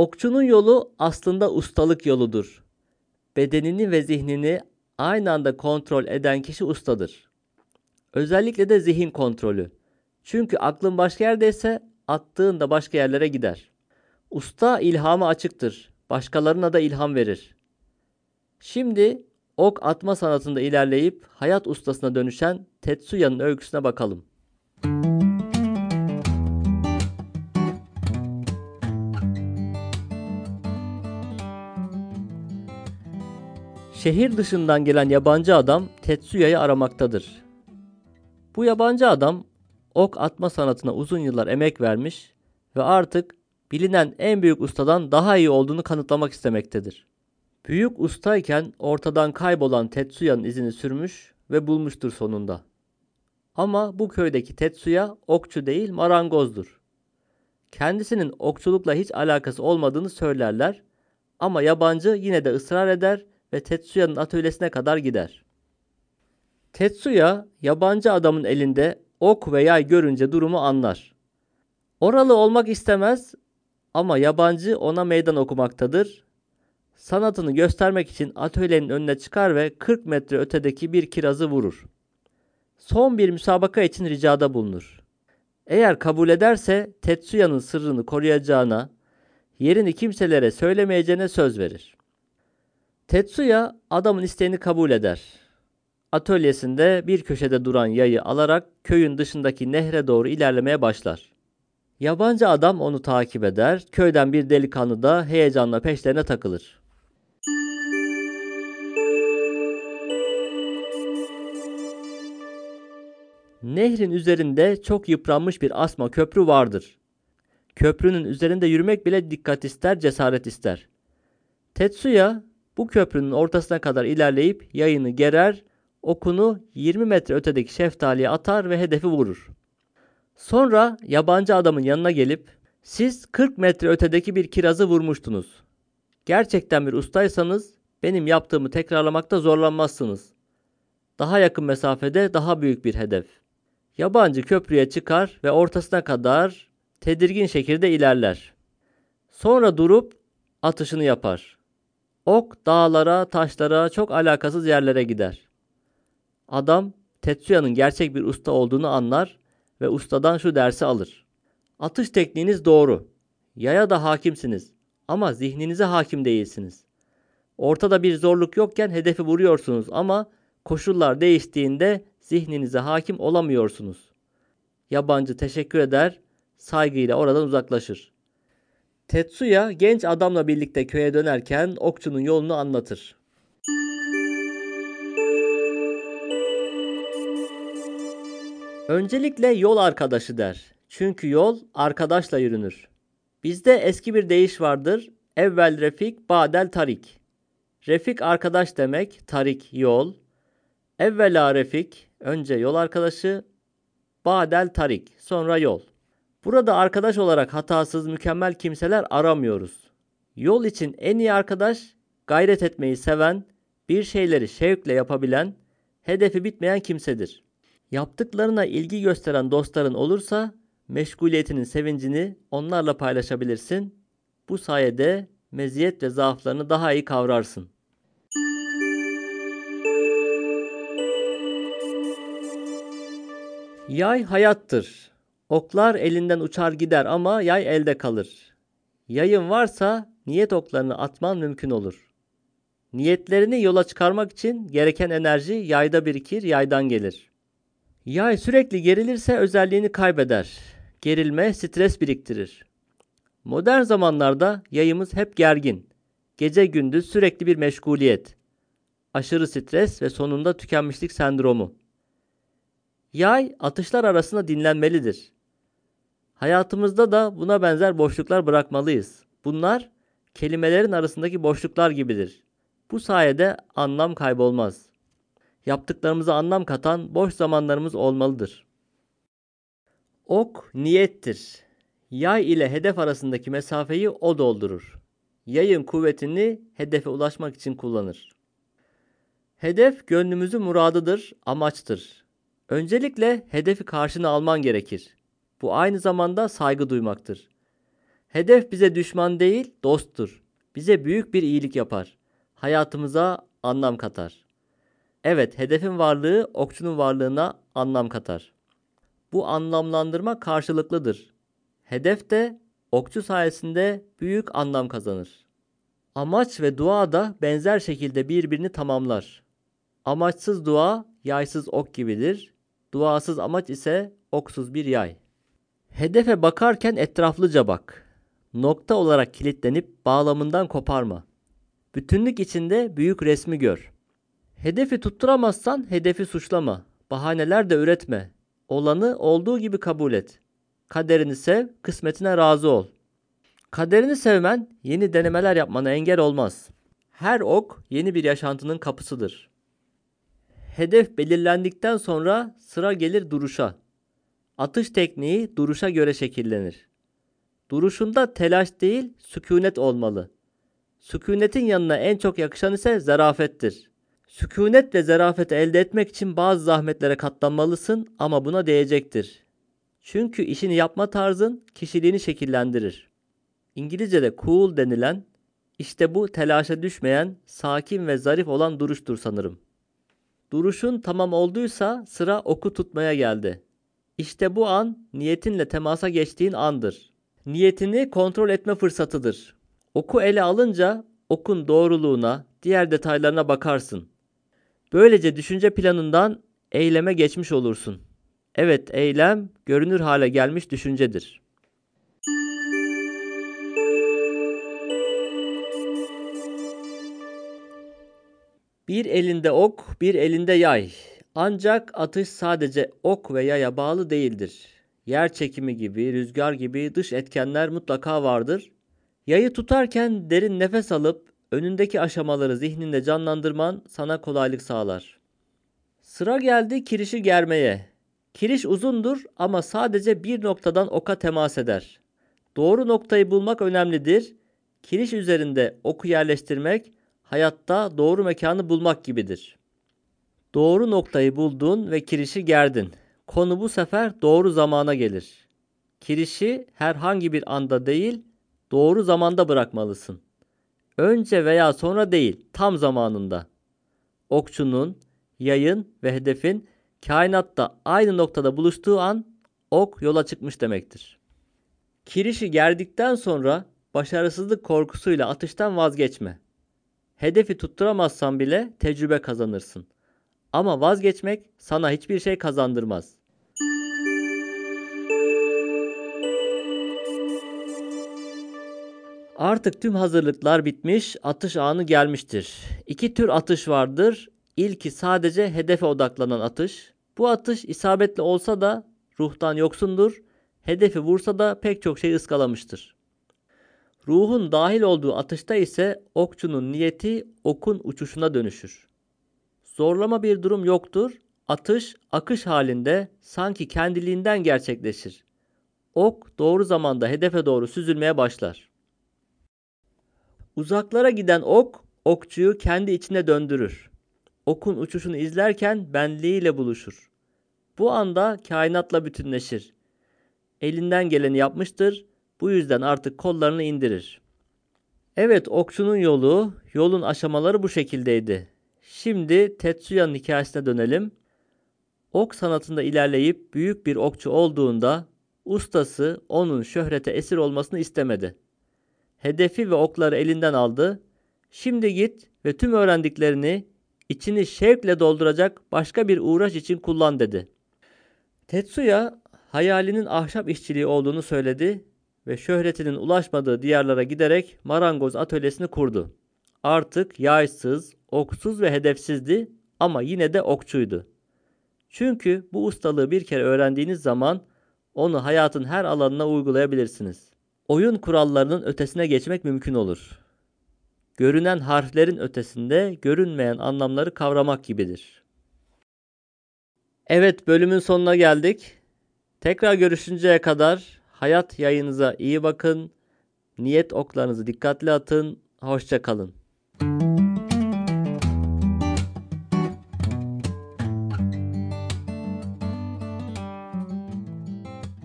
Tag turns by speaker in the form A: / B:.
A: Okçunun yolu aslında ustalık yoludur. Bedenini ve zihnini aynı anda kontrol eden kişi ustadır. Özellikle de zihin kontrolü. Çünkü aklın başka yerdeyse attığın da başka yerlere gider. Usta ilhama açıktır. Başkalarına da ilham verir. Şimdi ok atma sanatında ilerleyip hayat ustasına dönüşen Tetsuya'nın öyküsüne bakalım. Şehir dışından gelen yabancı adam Tetsuya'yı aramaktadır. Bu yabancı adam ok atma sanatına uzun yıllar emek vermiş ve artık bilinen en büyük ustadan daha iyi olduğunu kanıtlamak istemektedir. Büyük ustayken ortadan kaybolan Tetsuya'nın izini sürmüş ve bulmuştur sonunda. Ama bu köydeki Tetsuya okçu değil marangozdur. Kendisinin okçulukla hiç alakası olmadığını söylerler ama yabancı yine de ısrar eder ve Tetsuya'nın atölyesine kadar gider. Tetsuya yabancı adamın elinde ok ve yay görünce durumu anlar. Oralı olmak istemez ama yabancı ona meydan okumaktadır. Sanatını göstermek için atölyenin önüne çıkar ve 40 metre ötedeki bir kirazı vurur. Son bir müsabaka için ricada bulunur. Eğer kabul ederse Tetsuya'nın sırrını koruyacağına, yerini kimselere söylemeyeceğine söz verir. Tetsuya adamın isteğini kabul eder. Atölyesinde bir köşede duran yayı alarak köyün dışındaki nehre doğru ilerlemeye başlar. Yabancı adam onu takip eder. Köyden bir delikanlı da heyecanla peşlerine takılır. Nehrin üzerinde çok yıpranmış bir asma köprü vardır. Köprünün üzerinde yürümek bile dikkat ister, cesaret ister. Tetsuya bu köprünün ortasına kadar ilerleyip yayını gerer, okunu 20 metre ötedeki şeftaliye atar ve hedefi vurur. Sonra yabancı adamın yanına gelip siz 40 metre ötedeki bir kirazı vurmuştunuz. Gerçekten bir ustaysanız benim yaptığımı tekrarlamakta zorlanmazsınız. Daha yakın mesafede daha büyük bir hedef. Yabancı köprüye çıkar ve ortasına kadar tedirgin şekilde ilerler. Sonra durup atışını yapar. Ok dağlara, taşlara, çok alakasız yerlere gider. Adam Tetsuya'nın gerçek bir usta olduğunu anlar ve ustadan şu dersi alır. Atış tekniğiniz doğru. Yaya da hakimsiniz ama zihninize hakim değilsiniz. Ortada bir zorluk yokken hedefi vuruyorsunuz ama koşullar değiştiğinde zihninize hakim olamıyorsunuz. Yabancı teşekkür eder, saygıyla oradan uzaklaşır. Tetsuya genç adamla birlikte köye dönerken okçunun yolunu anlatır. Öncelikle yol arkadaşı der. Çünkü yol arkadaşla yürünür. Bizde eski bir deyiş vardır. Evvel refik, badel tarik. Refik arkadaş demek, tarik yol. Evvela refik, önce yol arkadaşı, badel tarik, sonra yol. Burada arkadaş olarak hatasız, mükemmel kimseler aramıyoruz. Yol için en iyi arkadaş, gayret etmeyi seven, bir şeyleri şevkle yapabilen, hedefi bitmeyen kimsedir. Yaptıklarına ilgi gösteren dostların olursa meşguliyetinin sevincini onlarla paylaşabilirsin. Bu sayede meziyet ve zaaflarını daha iyi kavrarsın. Yay hayattır. Oklar elinden uçar gider ama yay elde kalır. Yayın varsa niyet oklarını atman mümkün olur. Niyetlerini yola çıkarmak için gereken enerji yayda birikir, yaydan gelir. Yay sürekli gerilirse özelliğini kaybeder. Gerilme stres biriktirir. Modern zamanlarda yayımız hep gergin. Gece gündüz sürekli bir meşguliyet. Aşırı stres ve sonunda tükenmişlik sendromu. Yay atışlar arasında dinlenmelidir. Hayatımızda da buna benzer boşluklar bırakmalıyız. Bunlar kelimelerin arasındaki boşluklar gibidir. Bu sayede anlam kaybolmaz. Yaptıklarımıza anlam katan boş zamanlarımız olmalıdır. Ok niyettir. Yay ile hedef arasındaki mesafeyi o doldurur. Yayın kuvvetini hedefe ulaşmak için kullanır. Hedef gönlümüzün muradıdır, amaçtır. Öncelikle hedefi karşına alman gerekir. Bu aynı zamanda saygı duymaktır. Hedef bize düşman değil, dosttur. Bize büyük bir iyilik yapar. Hayatımıza anlam katar. Evet, hedefin varlığı okçunun varlığına anlam katar. Bu anlamlandırma karşılıklıdır. Hedef de okçu sayesinde büyük anlam kazanır. Amaç ve dua da benzer şekilde birbirini tamamlar. Amaçsız dua yaysız ok gibidir. Duasız amaç ise oksuz bir yay. Hedefe bakarken etraflıca bak. Nokta olarak kilitlenip bağlamından koparma. Bütünlük içinde büyük resmi gör. Hedefi tutturamazsan hedefi suçlama. Bahaneler de üretme. Olanı olduğu gibi kabul et. Kaderini sev, kısmetine razı ol. Kaderini sevmen yeni denemeler yapmana engel olmaz. Her ok yeni bir yaşantının kapısıdır. Hedef belirlendikten sonra sıra gelir duruşa. Atış tekniği duruşa göre şekillenir. Duruşunda telaş değil, sükunet olmalı. Sükunetin yanına en çok yakışan ise zarafettir. Sükunet ve zarafeti elde etmek için bazı zahmetlere katlanmalısın ama buna değecektir. Çünkü işini yapma tarzın kişiliğini şekillendirir. İngilizce'de cool denilen işte bu telaşa düşmeyen, sakin ve zarif olan duruştur sanırım. Duruşun tamam olduysa sıra oku tutmaya geldi. İşte bu an niyetinle temasa geçtiğin andır. Niyetini kontrol etme fırsatıdır. Oku ele alınca okun doğruluğuna, diğer detaylarına bakarsın. Böylece düşünce planından eyleme geçmiş olursun. Evet, eylem görünür hale gelmiş düşüncedir. Bir elinde ok, bir elinde yay. Ancak atış sadece ok ve yaya bağlı değildir. Yer çekimi gibi, rüzgar gibi dış etkenler mutlaka vardır. Yayı tutarken derin nefes alıp önündeki aşamaları zihninde canlandırman sana kolaylık sağlar. Sıra geldi kirişi germeye. Kiriş uzundur ama sadece bir noktadan oka temas eder. Doğru noktayı bulmak önemlidir. Kiriş üzerinde oku yerleştirmek hayatta doğru mekanı bulmak gibidir. Doğru noktayı buldun ve kirişi gerdin. Konu bu sefer doğru zamana gelir. Kirişi herhangi bir anda değil, doğru zamanda bırakmalısın. Önce veya sonra değil, tam zamanında. Okçunun, yayın ve hedefin kainatta aynı noktada buluştuğu an ok yola çıkmış demektir. Kirişi gerdikten sonra başarısızlık korkusuyla atıştan vazgeçme. Hedefi tutturamazsan bile tecrübe kazanırsın. Ama vazgeçmek sana hiçbir şey kazandırmaz. Artık tüm hazırlıklar bitmiş, atış anı gelmiştir. İki tür atış vardır. İlki sadece hedefe odaklanan atış. Bu atış isabetli olsa da ruhtan yoksundur. Hedefi vursa da pek çok şey ıskalamıştır. Ruhun dahil olduğu atışta ise okçunun niyeti okun uçuşuna dönüşür. Zorlama bir durum yoktur. Atış akış halinde sanki kendiliğinden gerçekleşir. Ok doğru zamanda hedefe doğru süzülmeye başlar. Uzaklara giden ok okçuyu kendi içine döndürür. Okun uçuşunu izlerken benliğiyle buluşur. Bu anda kainatla bütünleşir. Elinden geleni yapmıştır bu yüzden artık kollarını indirir. Evet okçunun yolu, yolun aşamaları bu şekildeydi. Şimdi Tetsuya'nın hikayesine dönelim. Ok sanatında ilerleyip büyük bir okçu olduğunda ustası onun şöhrete esir olmasını istemedi. Hedefi ve okları elinden aldı. Şimdi git ve tüm öğrendiklerini içini şevkle dolduracak başka bir uğraş için kullan dedi. Tetsuya hayalinin ahşap işçiliği olduğunu söyledi ve şöhretinin ulaşmadığı diyarlara giderek marangoz atölyesini kurdu. Artık yaysız, oksuz ve hedefsizdi ama yine de okçuydu. Çünkü bu ustalığı bir kere öğrendiğiniz zaman onu hayatın her alanına uygulayabilirsiniz. Oyun kurallarının ötesine geçmek mümkün olur. Görünen harflerin ötesinde görünmeyen anlamları kavramak gibidir. Evet bölümün sonuna geldik. Tekrar görüşünceye kadar Hayat yayınıza iyi bakın. Niyet oklarınızı dikkatli atın. Hoşça kalın.